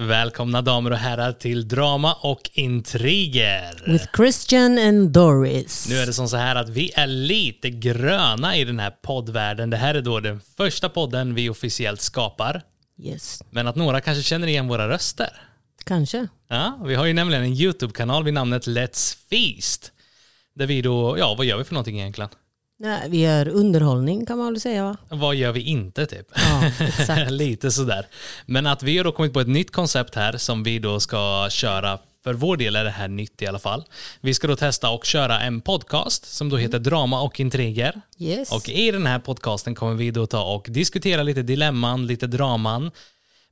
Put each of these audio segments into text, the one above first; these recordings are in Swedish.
Välkomna damer och herrar till Drama och Intriger. With Christian and Doris. Nu är det som så här att vi är lite gröna i den här poddvärlden. Det här är då den första podden vi officiellt skapar. Yes, Men att några kanske känner igen våra röster. kanske. Ja, vi har ju nämligen en YouTube-kanal vid namnet Let's Feast. Där vi då, ja vad gör vi för någonting egentligen? Nej, vi gör underhållning kan man väl säga va? Vad gör vi inte typ? Ja. Lite sådär. Men att vi har då kommit på ett nytt koncept här som vi då ska köra. För vår del är det här nytt i alla fall. Vi ska då testa och köra en podcast som då heter Drama och Intriger. Yes. Och i den här podcasten kommer vi då ta och diskutera lite dilemman, lite draman.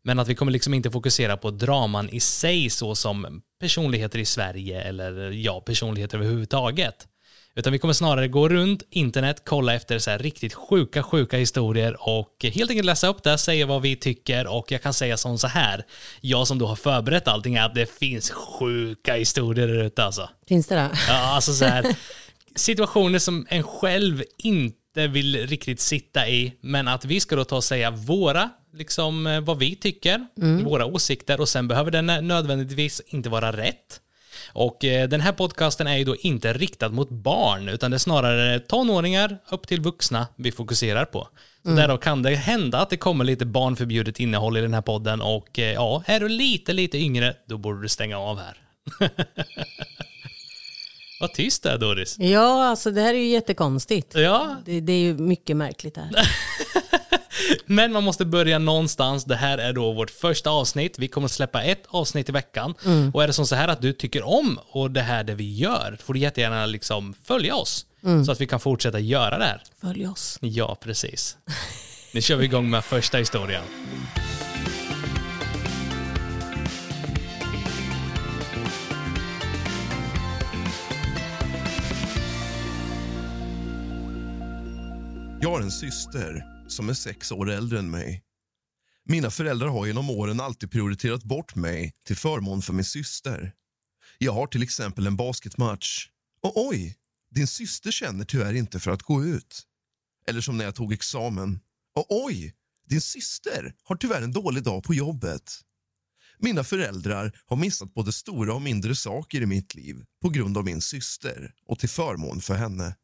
Men att vi kommer liksom inte fokusera på draman i sig så som personligheter i Sverige eller ja, personligheter överhuvudtaget. Utan vi kommer snarare gå runt internet, kolla efter så riktigt sjuka, sjuka historier och helt enkelt läsa upp det, säga vad vi tycker och jag kan säga som så här. Jag som då har förberett allting är att det finns sjuka historier där ute alltså. Finns det det? Ja, alltså så här, situationer som en själv inte vill riktigt sitta i, men att vi ska då ta och säga våra, liksom eh, vad vi tycker, våra åsikter och sen behöver den nödvändigtvis inte vara rätt. Och eh, den här podcasten är ju då inte riktad mot barn, utan det är snarare tonåringar upp till vuxna vi fokuserar på. Så därav kan det hända att det kommer lite barnförbjudet innehåll i den här podden och eh, ja, är du lite, lite yngre, då borde du stänga av här. Vad tyst det är Doris. Ja, alltså det här är ju jättekonstigt. Ja, Det, det är ju mycket märkligt här. men man måste börja någonstans. Det här är då vårt första avsnitt. Vi kommer att släppa ett avsnitt i veckan. Och är det som så här att du tycker om och det här det vi gör, får du jättegärna liksom följa oss. Så att vi kan fortsätta göra det här. Följ oss. Ja, precis. Nu kör vi igång med första historien. Jag har en syster som är sex år äldre än mig. Mina föräldrar har genom åren alltid prioriterat bort mig till förmån för min syster. Jag har till exempel en basketmatch. Och oj, din syster känner tyvärr inte för att gå ut. Eller som när jag tog examen. Och oj, din syster har tyvärr en dålig dag på jobbet. Mina föräldrar har missat både stora och mindre saker i mitt liv på grund av min syster och till förmån för henne.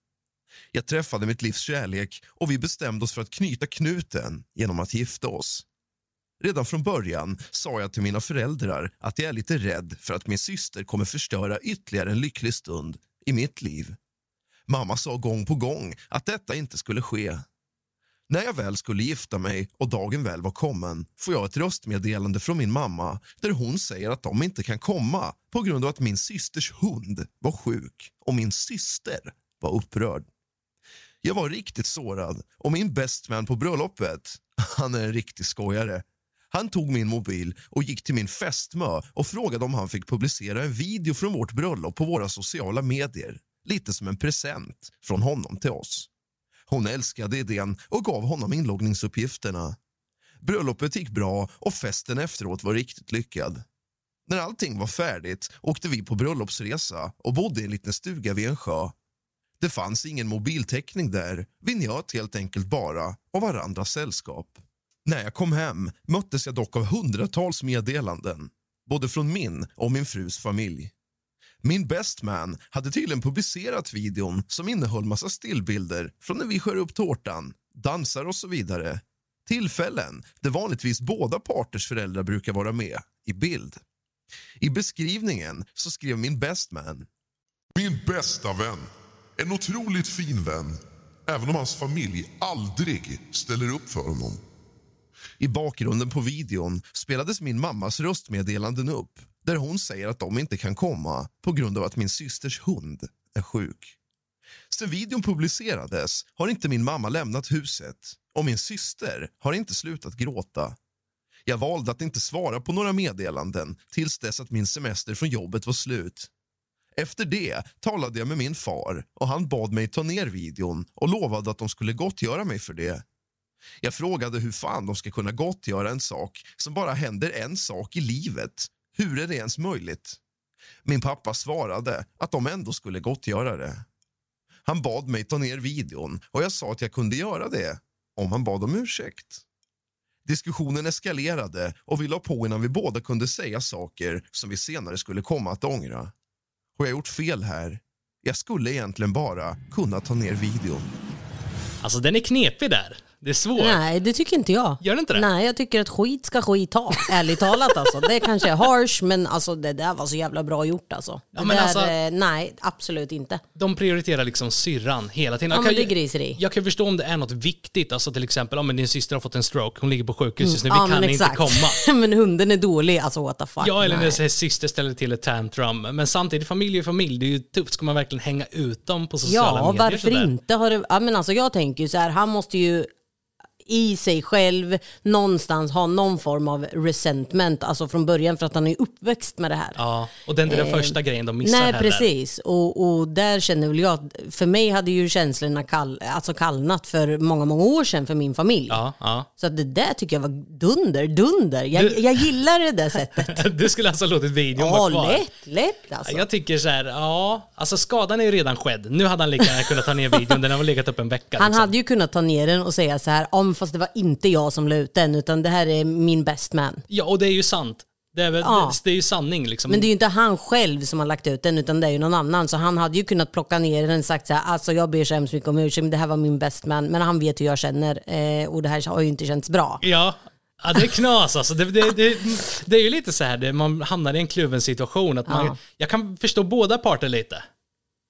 Jag träffade mitt livs kärlek och vi bestämde oss för att knyta knuten genom att gifta oss. Redan från början sa jag till mina föräldrar att jag är lite rädd för att min syster kommer förstöra ytterligare en lycklig stund i mitt liv. Mamma sa gång på gång att detta inte skulle ske. När jag väl skulle gifta mig och dagen väl var kommen får jag ett röstmeddelande från min mamma där hon säger att de inte kan komma på grund av att min systers hund var sjuk och min syster var upprörd. Jag var riktigt sårad och min bestman på bröllopet, han är en riktig skojare. Han tog min mobil och gick till min fästmö och frågade om han fick publicera en video från vårt bröllop på våra sociala medier. Lite som en present från honom till oss. Hon älskade idén och gav honom inloggningsuppgifterna. Bröllopet gick bra och festen efteråt var riktigt lyckad. När allting var färdigt åkte vi på bröllopsresa och bodde i en liten stuga vid en sjö. Det fanns ingen mobiltäckning där. Vi njöt helt enkelt bara av varandras sällskap. När jag kom hem möttes jag dock av hundratals meddelanden både från min och min frus familj. Min bestman hade tydligen publicerat videon som innehöll massa stillbilder från när vi skär upp tårtan, dansar och så vidare. Tillfällen där vanligtvis båda parters föräldrar brukar vara med i bild. I beskrivningen så skrev min bestman Min bästa vän. En otroligt fin vän. Även om hans familj aldrig ställer upp för honom. I bakgrunden på videon spelades min mammas röstmeddelanden upp där hon säger att de inte kan komma på grund av att min systers hund är sjuk. Sen videon publicerades har inte min mamma lämnat huset och min syster har inte slutat gråta. Jag valde att inte svara på några meddelanden tills dess att min semester från jobbet var slut. Efter det talade jag med min far och han bad mig ta ner videon och lovade att de skulle gottgöra mig för det. Jag frågade hur fan de ska kunna gottgöra en sak som bara händer en sak i livet. Hur är det ens möjligt? Min pappa svarade att de ändå skulle gottgöra det. Han bad mig ta ner videon och jag sa att jag kunde göra det om han bad om ursäkt. Diskussionen eskalerade och vi la på innan vi båda kunde säga saker som vi senare skulle komma att ångra. Har jag gjort fel här? Jag skulle egentligen bara kunna ta ner videon. Alltså den är knepig där. Det är svårt. Nej, det tycker inte jag. Gör det inte det? Nej, jag tycker att skit ska skit ha. Ärligt talat alltså. Det kanske är harsh, men alltså det där var så jävla bra gjort alltså. Det Ja, men där, alltså- eh, nej, absolut inte. De prioriterar liksom syrran hela tiden. Ja, Jag men kan det ju- är griseri. Jag kan förstå om det är något viktigt, alltså till exempel om din syster har fått en stroke, hon ligger på sjukhus just nu, vi ja, kan men inte komma. men hunden är dålig, alltså what the fuck. Ja, eller när nej. sin syster ställer till ett tantrum. Men samtidigt, familj är familj, det är ju tufft. Ska man verkligen hänga ut dem på sociala Ja, medier? varför sådär? inte? Har det, ja, men alltså, jag tänker ju så här, han måste ju i sig själv någonstans ha någon form av resentment, alltså från början för att han är uppväxt med det här. Ja, och den är den första grejen de missar Eh, Nej heller. precis, och, och där känner väl jag att för mig hade ju känslorna kall, alltså kallnat för många, många år sedan för min familj. Ja, ja. Så att det där tycker jag var dunder, dunder. Jag, Du- jag gillar det där sättet. Du skulle alltså ha låtit videon Ja, vara kvar? lätt, lätt alltså. Jag tycker så här, ja, alltså skadan är ju redan skedd. Nu hade han lika gärna kunnat ta ner videon, den har väl legat upp en vecka. Han liksom. hade ju kunnat ta ner den och säga så här, om fast det var inte jag som la ut den, utan det här är min best man. Ja, och det är ju sant. Det är, väl, Ja. det, det är ju sanning liksom. Men det är ju inte han själv som har lagt ut den, utan det är ju någon annan. Så han hade ju kunnat plocka ner den och sagt så här, alltså jag ber så hemskt mycket om ursäkt, men det här var min best man. Men han vet hur jag känner eh, och det här har ju inte känts bra. Ja, ja det är knas alltså. Det, det, det, det är ju lite så här, man hamnar i en kluven situation. Att man, Ja. Jag kan förstå båda parter lite.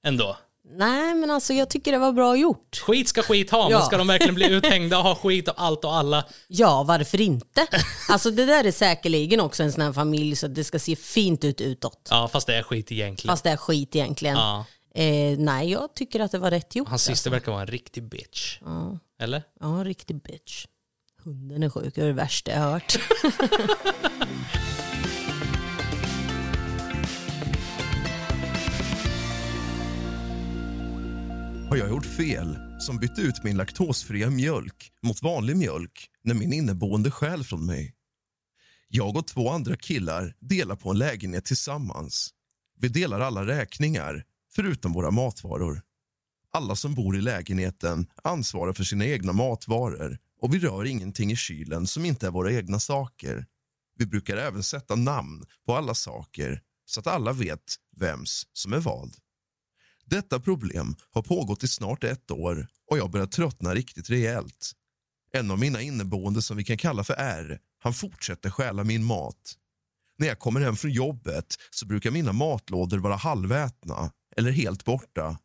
Ändå. Nej, men alltså jag tycker det var bra gjort. Skit ska skit ha, men Ja. ska de verkligen bli uthängda och ha skit och allt och alla? Ja, varför inte? Alltså det där är säkerligen också en sån här familj så att det ska se fint ut utåt. Ja, fast det är skit egentligen. Fast det är skit egentligen. Ja. Eh, nej, jag tycker att det var rätt gjort. Hans syster verkar vara en riktig bitch. Eller? Ja, en riktig bitch. Hunden är sjuk, det är det värsta jag har hört. Har jag gjort fel som bytte ut min laktosfria mjölk mot vanlig mjölk när min inneboende stjäl från mig? Jag och två andra killar delar på en lägenhet tillsammans. Vi delar alla räkningar, förutom våra matvaror. Alla som bor i lägenheten ansvarar för sina egna matvaror och vi rör ingenting i kylen som inte är våra egna saker. Vi brukar även sätta namn på alla saker så att alla vet vems som är vad. Detta problem har pågått i snart ett år och jag börjar tröttna riktigt rejält. En av mina inneboende som vi kan kalla för R, han fortsätter stjäla min mat. När jag kommer hem från jobbet så brukar mina matlådor vara halvätna eller helt borta.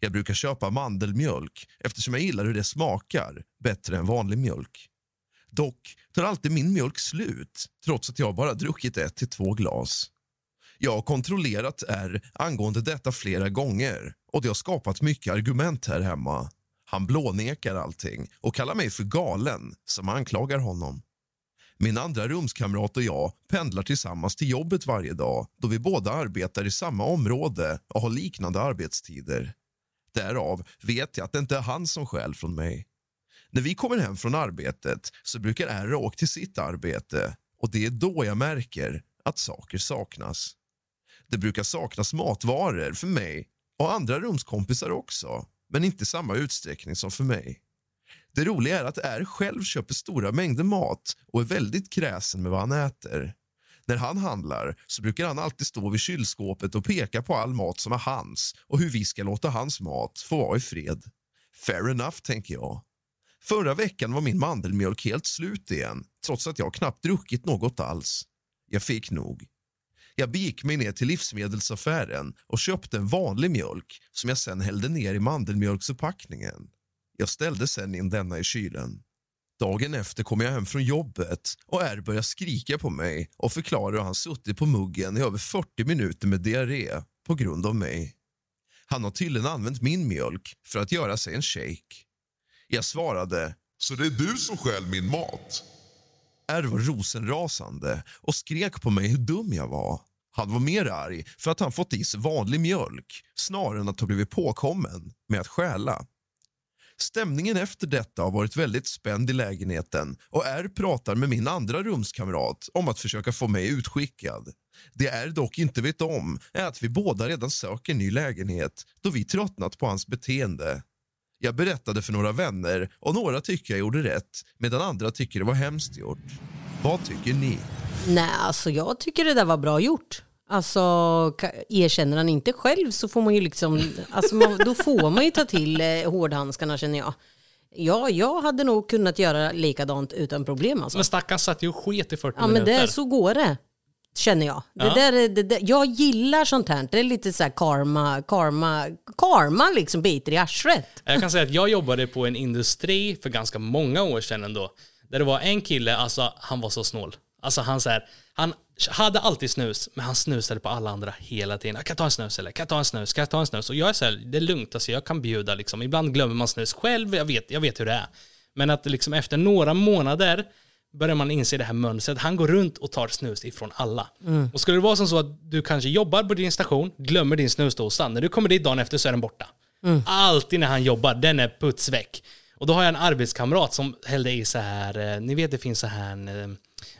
Jag brukar köpa mandelmjölk eftersom jag gillar hur det smakar bättre än vanlig mjölk. Dock tar alltid min mjölk slut trots att jag bara druckit ett till två glas. Jag har kontrollerat R angående detta flera gånger och det har skapat mycket argument här hemma. Han blånekar allting och kallar mig för galen som anklagar honom. Min andra rumskamrat och jag pendlar tillsammans till jobbet varje dag då vi båda arbetar i samma område och har liknande arbetstider. Därav vet jag att det inte är han som stjäl från mig. När vi kommer hem från arbetet så brukar R ha åkt till sitt arbete och det är då jag märker att saker saknas. Det brukar saknas matvaror för mig och andra rumskompisar också, men inte i samma utsträckning som för mig. Det roliga är att R själv köper stora mängder mat och är väldigt kräsen med vad han äter. När han handlar så brukar han alltid stå vid kylskåpet och peka på all mat som är hans och hur vi ska låta hans mat få vara i fred. Fair enough, tänker jag. Förra veckan var min mandelmjölk helt slut igen trots att jag knappt druckit något alls. Jag fick nog. Jag begick mig ner till livsmedelsaffären och köpte en vanlig mjölk som jag sen hällde ner i mandelmjölksförpackningen. Jag ställde sen in denna i kylen. Dagen efter kom jag hem från jobbet och R började skrika på mig och förklarade hur han suttit på muggen i över 40 minuter med diarré på grund av mig. Han har tydligen använt min mjölk för att göra sig en shake. Jag svarade Så det är du som stjäl min mat? R var rosenrasande och skrek på mig hur dum jag var. Han var mer arg för att han fått i sig vanlig mjölk snarare än att ha blivit påkommen med att stjäla. Stämningen efter detta har varit väldigt spänd i lägenheten och R pratar med min andra rumskamrat om att försöka få mig utskickad. Det R dock inte vet om är att vi båda redan söker ny lägenhet då vi tröttnat på hans beteende. Jag berättade för några vänner och några tycker jag gjorde rätt medan andra tycker det var hemskt gjort. Vad tycker ni? Nej, alltså jag tycker det där var bra gjort. Alltså erkänner han inte själv så får man ju liksom, alltså man, då får man ju ta till eh, hårdhandskarna känner jag. Ja, jag hade nog kunnat göra likadant utan problem alltså. Men stackaren satt ju och sket i 40 Ja men minuter. det, så går det. Känner jag. Det Ja. där, är- det där, jag gillar sånt här. Det är lite så här karma, karma, karma liksom biter i arslet. Jag kan säga att jag jobbade på en industri för ganska många år sedan ändå. Där det var en kille, alltså han var så snål. Alltså han så här, han hade alltid snus, men han snusade på alla andra hela tiden. Kan jag ta en snus eller? Kan jag ta en snus? Kan jag ta en snus? Och jag är så här, det är lugnt, alltså jag kan bjuda liksom. Ibland glömmer man snus själv, jag vet, jag vet hur det är. Men att liksom efter några månader börjar man inse det här mönstret. Han går runt och tar snus ifrån alla. Och skulle det vara som så att du kanske jobbar på din station, glömmer din snusdosa, när du kommer dit dagen efter så är den borta. Alltid när han jobbar, den är putsväck. Och då har jag en arbetskamrat som hällde i så här, eh, ni vet det finns så här, eh,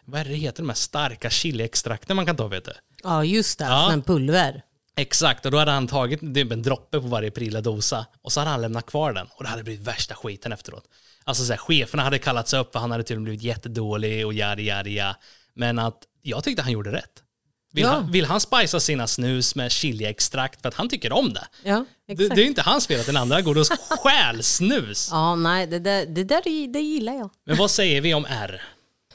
vad är det heter, de här starka chiliextrakten man kan ta vet du? Ja just det, Ja. här pulver. Exakt, och då hade han tagit typ en droppe på varje prilla dosa och så hade han lämnat kvar den och det hade blivit värsta skiten efteråt. Alltså så här, cheferna hade kallats upp och han hade tydligen blivit jättedålig och yadi yadi ja. Men att jag tyckte han gjorde rätt. Vill, Ja. han, vill han spicea sina snus med chiliextrakt för att han tycker om det? Ja, Det, det är inte hans fel att den andra går och stjäl snus. Ja, nej, det där, det där det gillar jag. Men vad säger vi om R?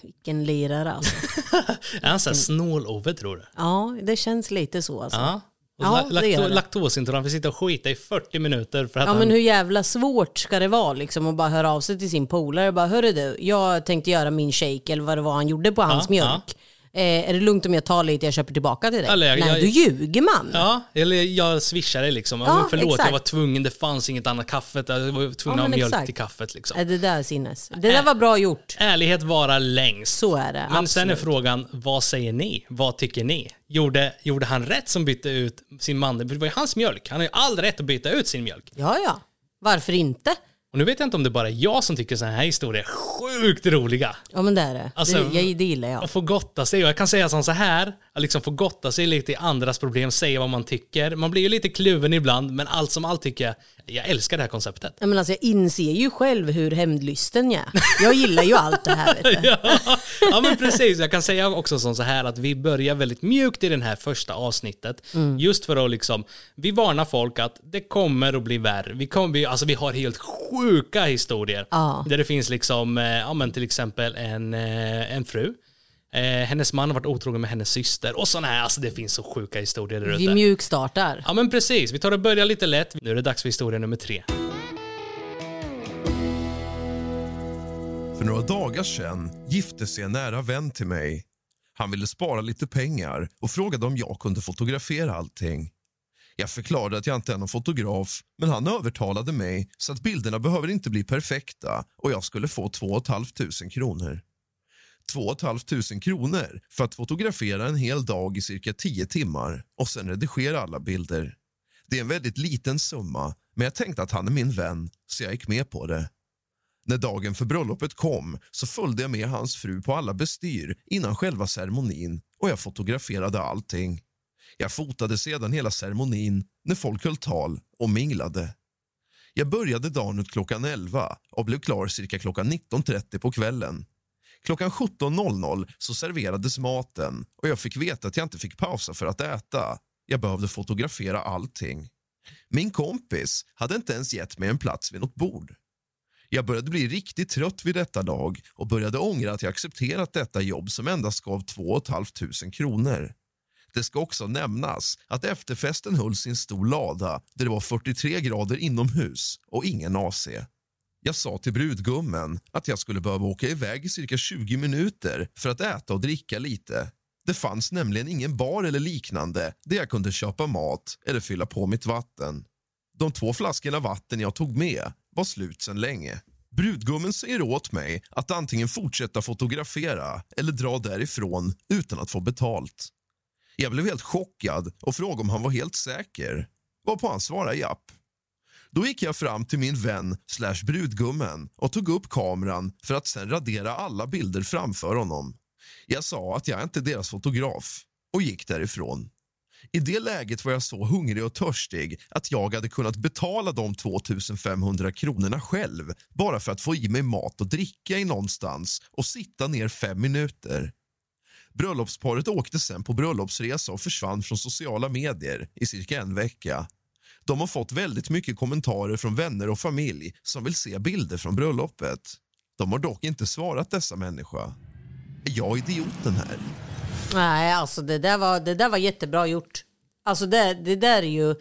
Vilken lirare alltså. Är han såhär snål-Ove tror du? Ja, det känns lite så alltså. Ja. Ja, la- det det. Laktosintolerant, vi sitter och skita i 40 minuter för att Ja han... men hur jävla svårt ska det vara liksom att bara höra av sig till sin polare och bara hörru du, jag tänkte göra min shake eller vad det var han gjorde på hans mjölk. Eh, är det lugnt om jag tar lite jag köper tillbaka till dig? Eller jag- Nej, jag- då ljuger man. Ja, eller jag swishar det liksom. Ja, men förlåt, jag exakt. var tvungen, det fanns inget annat kaffe. Jag var tvungen Ja, att ha mjölk exakt. till kaffet liksom. Det där är sinnes. Det där var bra gjort. Ärlighet vara längst. Så är det. Men sen är absolut. frågan, vad säger ni? Vad tycker ni? Gjorde, gjorde han rätt som bytte ut sin man? Det var ju hans mjölk. Han har ju all rätt att byta ut sin mjölk. Ja, ja. Varför inte? Och nu vet jag inte om det bara är jag som tycker sådana här historier är sjukt roliga. Ja men det är det. Alltså, det, jag, det gillar jag. Att få gotta sig. Och jag kan säga som så här, att liksom få gotta sig lite i andras problem, säga vad man tycker. Man blir ju lite kluven ibland, men allt som allt tycker jag, jag älskar det här konceptet. Ja, men alltså, jag inser ju själv hur hämndlysten jag är. Jag gillar ju allt det här. Vet du. ja, ja men precis, jag kan säga också som så här att vi börjar väldigt mjukt i det här första avsnittet. Mm. Just för att liksom, vi varnar folk att det kommer att bli värre. Vi, kommer, alltså vi har helt sjuka historier. Ja. Där det finns liksom, eh, ja men till exempel en, eh, en fru. Eh, hennes man har varit otrogen med hennes syster och sådana här, alltså det finns så sjuka historier där Vi ute. mjukstartar. Ja men precis, vi tar och börjar lite lätt. Nu är det dags för historia nummer tre. För några dagar sedan gifte sig en nära vän till mig. Han ville spara lite pengar och frågade om jag kunde fotografera allting. Jag förklarade att jag inte är någon fotograf, men han övertalade mig så att bilderna behöver inte bli perfekta och jag skulle få 2 500 kronor. 2 500 kronor för att fotografera en hel dag i cirka 10 timmar och sen redigera alla bilder. Det är en väldigt liten summa, men jag tänkte att han är min vän, så jag gick med på det. När dagen för bröllopet kom så följde jag med hans fru på alla bestyr innan själva ceremonin och jag fotograferade allting. Jag fotade sedan hela ceremonin när folk höll tal och minglade. Jag började dagen ut klockan 11 och blev klar cirka klockan 19.30 på kvällen. Klockan 17.00 så serverades maten och jag fick veta att jag inte fick pausa för att äta. Jag behövde fotografera allting. Min kompis hade inte ens gett mig en plats vid något bord. Jag började bli riktigt trött vid detta dag och började ångra att jag accepterat detta jobb som endast gav 2 500 kronor. Det ska också nämnas att efterfesten hölls i en stor lada där det var 43 grader inomhus och ingen AC. Jag sa till brudgummen att jag skulle behöva åka iväg i cirka 20 minuter för att äta och dricka lite. Det fanns nämligen ingen bar eller liknande där jag kunde köpa mat eller fylla på mitt vatten. De två flaskorna vatten jag tog med var slut sedan länge. Brudgummen säger åt mig att antingen fortsätta fotografera eller dra därifrån utan att få betalt. Jag blev helt chockad och frågade om han var helt säker, varpå han svarade japp. Då gick jag fram till min vän slash brudgummen och tog upp kameran för att sen radera alla bilder framför honom. Jag sa att jag inte är deras fotograf och gick därifrån. I det läget var jag så hungrig och törstig att jag hade kunnat betala de 2500 kronorna själv bara för att få i mig mat och dricka i någonstans och sitta ner fem minuter. Bröllopsparet åkte sen på bröllopsresa och försvann från sociala medier i cirka en vecka. De har fått väldigt mycket kommentarer från vänner och familj som vill se bilder från bröllopet. De har dock inte svarat dessa människor. Är jag idioten här? Nej, alltså det där var, det där var jättebra gjort. Alltså det, det där är ju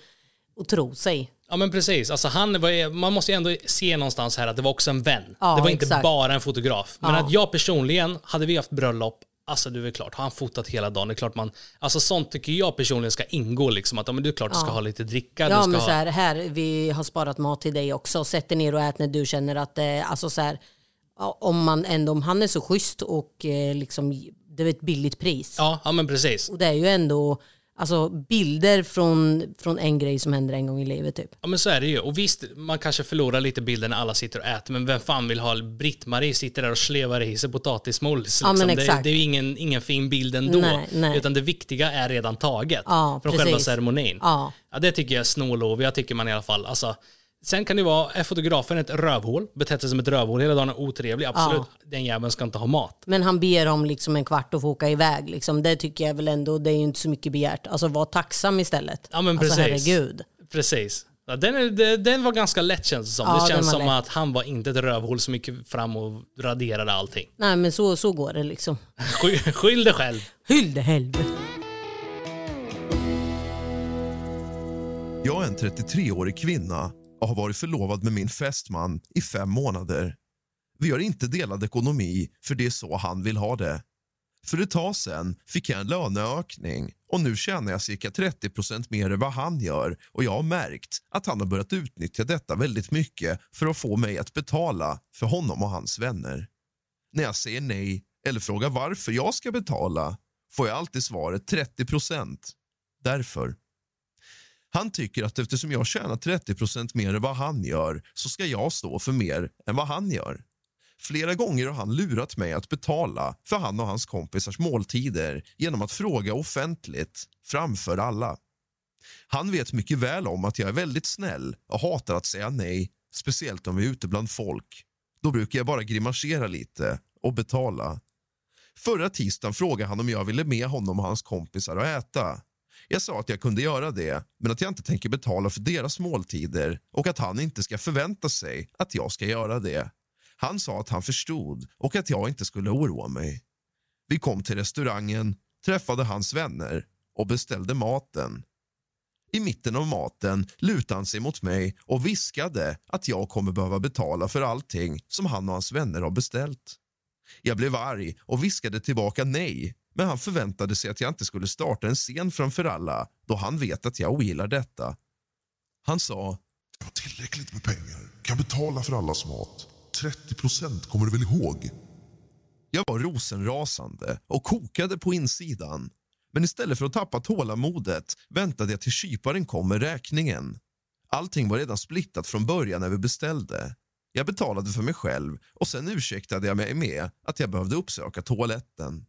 att tro sig. Ja men precis, alltså han var, man måste ju ändå se någonstans här att det var också en vän. Ja, det var inte exakt. bara en fotograf. Men Ja. att jag personligen, hade vi haft bröllop, alltså det är klart, har han fotat hela dagen, det är klart man, alltså sånt tycker jag personligen ska ingå liksom, att ja, men det är klart du ska ha lite dricka, du Ja, men ha... så här, här, vi har sparat mat till dig också. Sätt dig ner och ät när du känner att det, alltså så här, ja, om man ändå, om han är så schysst och eh, liksom, det är ett billigt pris. Ja, ja men precis. Och det är ju ändå, alltså bilder från, från en grej som händer en gång i livet typ. Ja men så är det ju. Och visst, man kanske förlorar lite bilden när alla sitter och äter, men vem fan vill ha Britt-Marie sitter där och slevar i sig potatismos? Ja, men liksom. det, exakt. det är ju ingen, ingen fin bild ändå. Nej, nej. Utan det viktiga är redan taget Ja, från själva precis. ceremonin. Ja. Ja, det tycker jag är snålov. Jag tycker man i alla fall, alltså, Sen kan det vara, är fotografen ett rövhål, betett sig som ett rövhål hela dagen, är otrevlig, absolut. Den jäveln ska inte ha mat. Men han ber om liksom en kvart att få åka iväg. Liksom. Det tycker jag väl ändå, det är ju inte så mycket begärt. Alltså var tacksam istället. Ja men alltså precis. herregud. Precis. Ja, den, är, den, var ganska lätt känns det som. Ja, det känns som lätt. att han var inte ett rövhål som gick fram och raderade allting. Nej men så, så går det liksom. Sky, skyll dig själv. Hyll helvete. Jag är en 33-årig kvinna och har varit förlovad med min fästman i fem månader. Vi har inte delad ekonomi, för det är så han vill ha det. För ett tag sen fick jag en löneökning och nu tjänar jag cirka 30% mer än vad han gör och jag har märkt att han har börjat utnyttja detta väldigt mycket för att få mig att betala för honom och hans vänner. När jag säger nej eller frågar varför jag ska betala får jag alltid svaret 30 Därför. Han tycker att eftersom jag tjänar 30% mer än vad han gör så ska jag stå för mer än vad han gör. Flera gånger har han lurat mig att betala för han och hans kompisars måltider genom att fråga offentligt framför alla. Han vet mycket väl om att jag är väldigt snäll och hatar att säga nej, speciellt om vi är ute bland folk. Då brukar jag bara grimasera lite och betala. Förra tisdagen frågade han om jag ville med honom och hans kompisar att äta. Jag sa att jag kunde göra det, men att jag inte tänker betala för deras måltider och att han inte ska förvänta sig att jag ska göra det. Han sa att han förstod och att jag inte skulle oroa mig. Vi kom till restaurangen, träffade hans vänner och beställde maten. I mitten av maten lutade han sig mot mig och viskade att jag kommer behöva betala för allting som han och hans vänner har beställt. Jag blev arg och viskade tillbaka nej, men han förväntade sig att jag inte skulle starta en scen framför alla då han vet att jag ogillar detta. Han sa Jag har tillräckligt med pengar. Kan betala för allas mat. 30 procent kommer du väl ihåg? Jag var rosenrasande och kokade på insidan. Men istället för att tappa tålamodet väntade jag till kyparen kom med räkningen. Allting var redan splittat från början när vi beställde. Jag betalade för mig själv och sen ursäktade jag mig med att jag behövde uppsöka toaletten.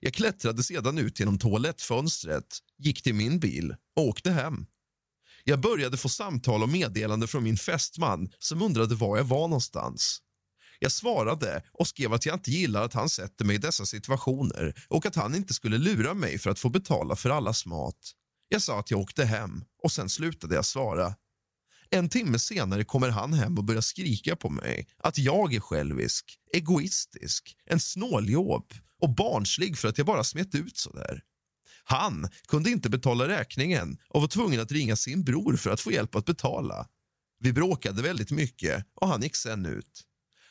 Jag klättrade sedan ut genom toalettfönstret, gick till min bil och åkte hem. Jag började få samtal och meddelande från min fästman som undrade var jag var någonstans. Jag svarade och skrev att jag inte gillar att han sätter mig i dessa situationer och att han inte skulle lura mig för att få betala för allas mat. Jag sa att jag åkte hem och sen slutade jag svara. En timme senare kommer han hem och börjar skrika på mig att jag är självisk, egoistisk, en snåljåp och barnslig för att jag bara smet ut så där. Han kunde inte betala räkningen och var tvungen att ringa sin bror för att få hjälp att betala. Vi bråkade väldigt mycket och han gick sen ut.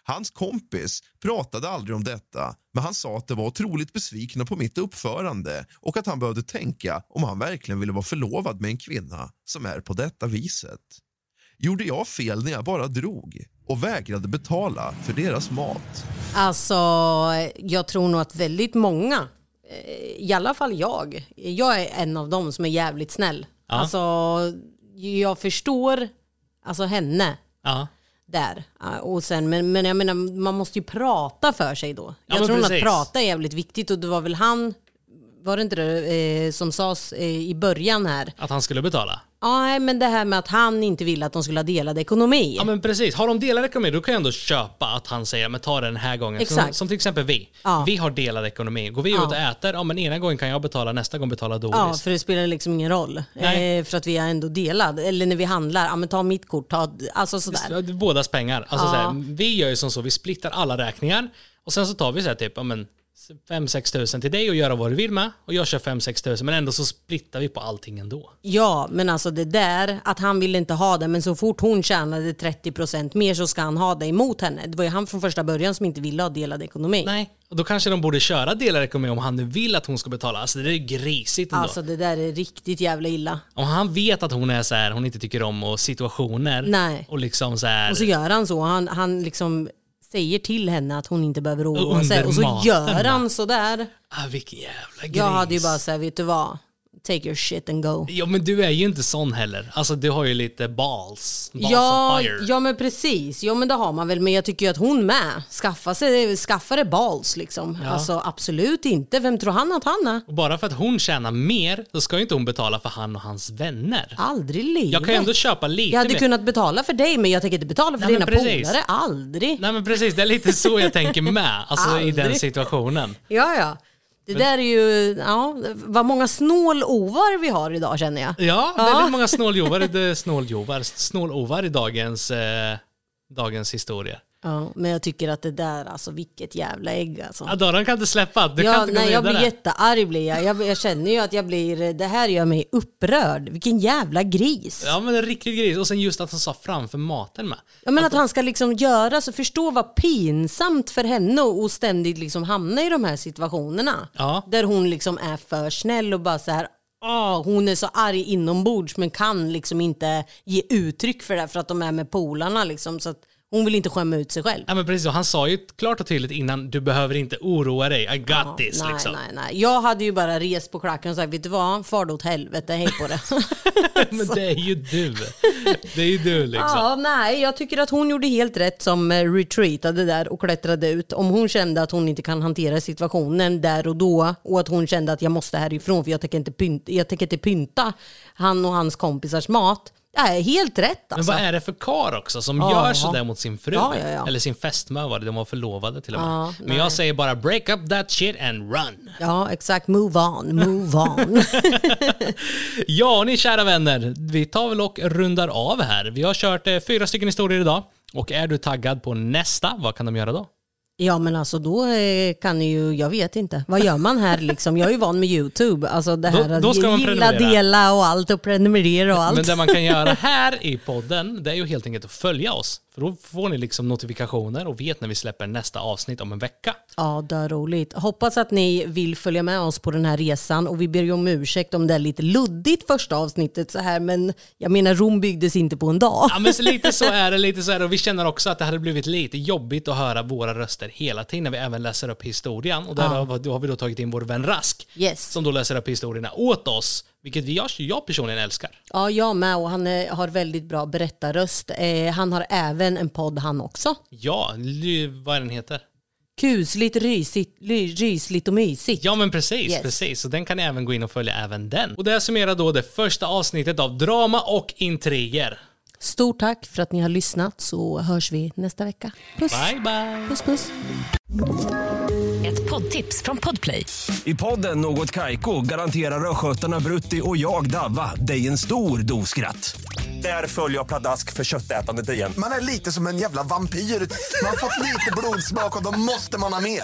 Hans kompis pratade aldrig om detta men han sa att de var otroligt besvikna på mitt uppförande och att han behövde tänka om han verkligen ville vara förlovad med en kvinna som är på detta viset. Gjorde jag fel när jag bara drog och vägrade betala för deras mat? Alltså, jag tror nog att väldigt många, eh, i alla fall jag, jag är en av dem som är jävligt snäll. Ja. Alltså, jag förstår alltså henne Ja. där. Ja, Och sen, men, men jag menar, man måste ju prata för sig då. Ja, Jag men tror nog att precis. prata är jävligt viktigt och det var väl han, var det inte det eh, som sades eh, i början här? Att han skulle betala. Ja, nej, men det här med att han inte ville att de skulle ha delad ekonomi. Ja men precis, har de delad ekonomi då kan jag ändå köpa att han säger men ta det den här gången. Som, Exakt. som till exempel vi. Ja. Vi har delad ekonomi. Går vi ut och äter, ja men ena gången kan jag betala, nästa gång betalar Doris. Ja, för det spelar liksom ingen roll. Nej. Eh, för att vi är ändå delad. Eller när vi handlar, ja men ta mitt kort, ta, alltså sådär. Ja, Bådas pengar. Alltså, Ja. så här, vi gör ju som så, vi splittar alla räkningar och sen så tar vi så här typ, ja men 5-6 tusen till dig och göra vad du vill med och jag kör 5-6 tusen men ändå så splittar vi på allting ändå. Ja, men alltså det där att han ville inte ha det, men så fort hon tjänade 30% mer så ska han ha det emot henne. Det var ju han från första början som inte ville ha delad ekonomi. Nej, och då kanske de borde köra delad ekonomi om han nu vill att hon ska betala. Alltså det är grisigt ändå. Alltså det där är riktigt jävla illa. Om han vet att hon är så här, hon inte tycker om och situationer Nej. och liksom så här. Och så gör han så. Han, han liksom säger till henne att hon inte behöver oroa sig. Och så gör han sådär. ah, vilken jävla gris. Jag hade ju bara såhär, vet du vad? Take your shit and go. Ja men du är ju inte sån heller. Alltså du har ju lite balls. balls Ja, of fire. ja men precis. Ja men det har man väl. Men jag tycker ju att hon med. Skaffa, sig, skaffa det balls liksom. Alltså absolut inte. Vem tror han att han är? Och bara för att hon tjänar mer, då ska ju inte hon betala för han och hans vänner. Aldrig i livet. Jag kan ju ändå köpa lite Jag hade mer. kunnat betala för dig men jag tänker inte betala för Nej, dina polare. Aldrig. Nej men precis, det är lite så jag tänker med. Alltså i den situationen. Ja, ja. Det där är ju, ja, vad många snålovar vi har idag känner jag. Ja, väldigt många snåljovar, snåljovar, snålovar i dagens, eh, dagens historia. Ja, men jag tycker att det där, alltså vilket jävla ägg alltså. Ja, Daran kan inte släppa, du Ja, kan inte gå nej, jag vidare. blir jättearg blir jag. jag. Jag känner ju att jag blir, det här gör mig upprörd. Vilken jävla gris. Ja men en riktig gris. Och sen just att han sa framför maten med. Ja, men att han ska liksom göra så, förstå vad pinsamt för henne och ständigt liksom hamna i de här situationerna. Ja. Där hon liksom är för snäll och bara så här, ah, hon är så arg inombords men kan liksom inte ge uttryck för det för att de är med polarna liksom. Så att hon vill inte skämma ut sig själv. Ja men precis, och han sa ju klart och tydligt innan, du behöver inte oroa dig, I got Ja, this nej, liksom. nej, nej. Jag hade ju bara rest på klacken och sagt, vet du vad, far åt helvete, hej på det. men det är ju du. Det är ju du liksom. Ja, nej, jag tycker att hon gjorde helt rätt som eh, retreatade där och klättrade ut. Om hon kände att hon inte kan hantera situationen där och då och att hon kände att jag måste härifrån för jag tänker inte pynta, jag tänker inte pynta han och hans kompisars mat. Nej, helt rätt Men alltså. vad är det för kar också som Ja. gör sådär mot sin fru? Ja, ja. Eller sin fästmö var det, de var förlovade till och med. Men jag säger bara break up that shit and run. Ja, exakt. Move on, move on. Ja, ni kära vänner, vi tar väl och rundar av här. Vi har kört eh, fyra stycken historier idag. Och är du taggad på nästa, vad kan de göra då? Ja, men alltså då eh, kan ju, jag vet inte. Vad gör man här liksom? Jag är ju van med YouTube. Alltså det här Då- då ska att gilla, dela och allt och prenumerera och allt. Men det man kan göra här i podden, det är ju helt enkelt att följa oss. För då får ni liksom notifikationer och vet när vi släpper nästa avsnitt om en vecka. Ja, det är roligt. Hoppas att ni vill följa med oss på den här resan och vi ber ju om ursäkt om det är lite luddigt första avsnittet så här, men jag menar Rom byggdes inte på en dag. Ja men så lite så är det, lite så är det. Och vi känner också att det hade blivit lite jobbigt att höra våra röster hela tiden när vi även läser upp historien. Och där har, då har vi då tagit in vår vän Rask. Yes. Som då läser upp historierna åt oss. Vilket vi, jag, jag personligen älskar. Ja, jag med och han eh, har väldigt bra berättarröst. Eh, han har även en podd han också. Ja, vad är den heter? Kusligt, rysigt, rysligt och mysigt. Ja men precis, Yes. precis. Så den kan ni även gå in och följa även den. Och det summerar då det första avsnittet av Drama och intriger. Stort tack för att ni har lyssnat så hörs vi nästa vecka. Puss! Bye bye! Puss puss! Ett poddtips från Podplay. I podden Något Kaiko garanterar östgötarna Brutti och jag, Davva, dig en stor dos skratt. Där följer jag pladask för köttätandet igen. Man är lite som en jävla vampyr. Man har fått lite blodsmak och då måste man ha mer.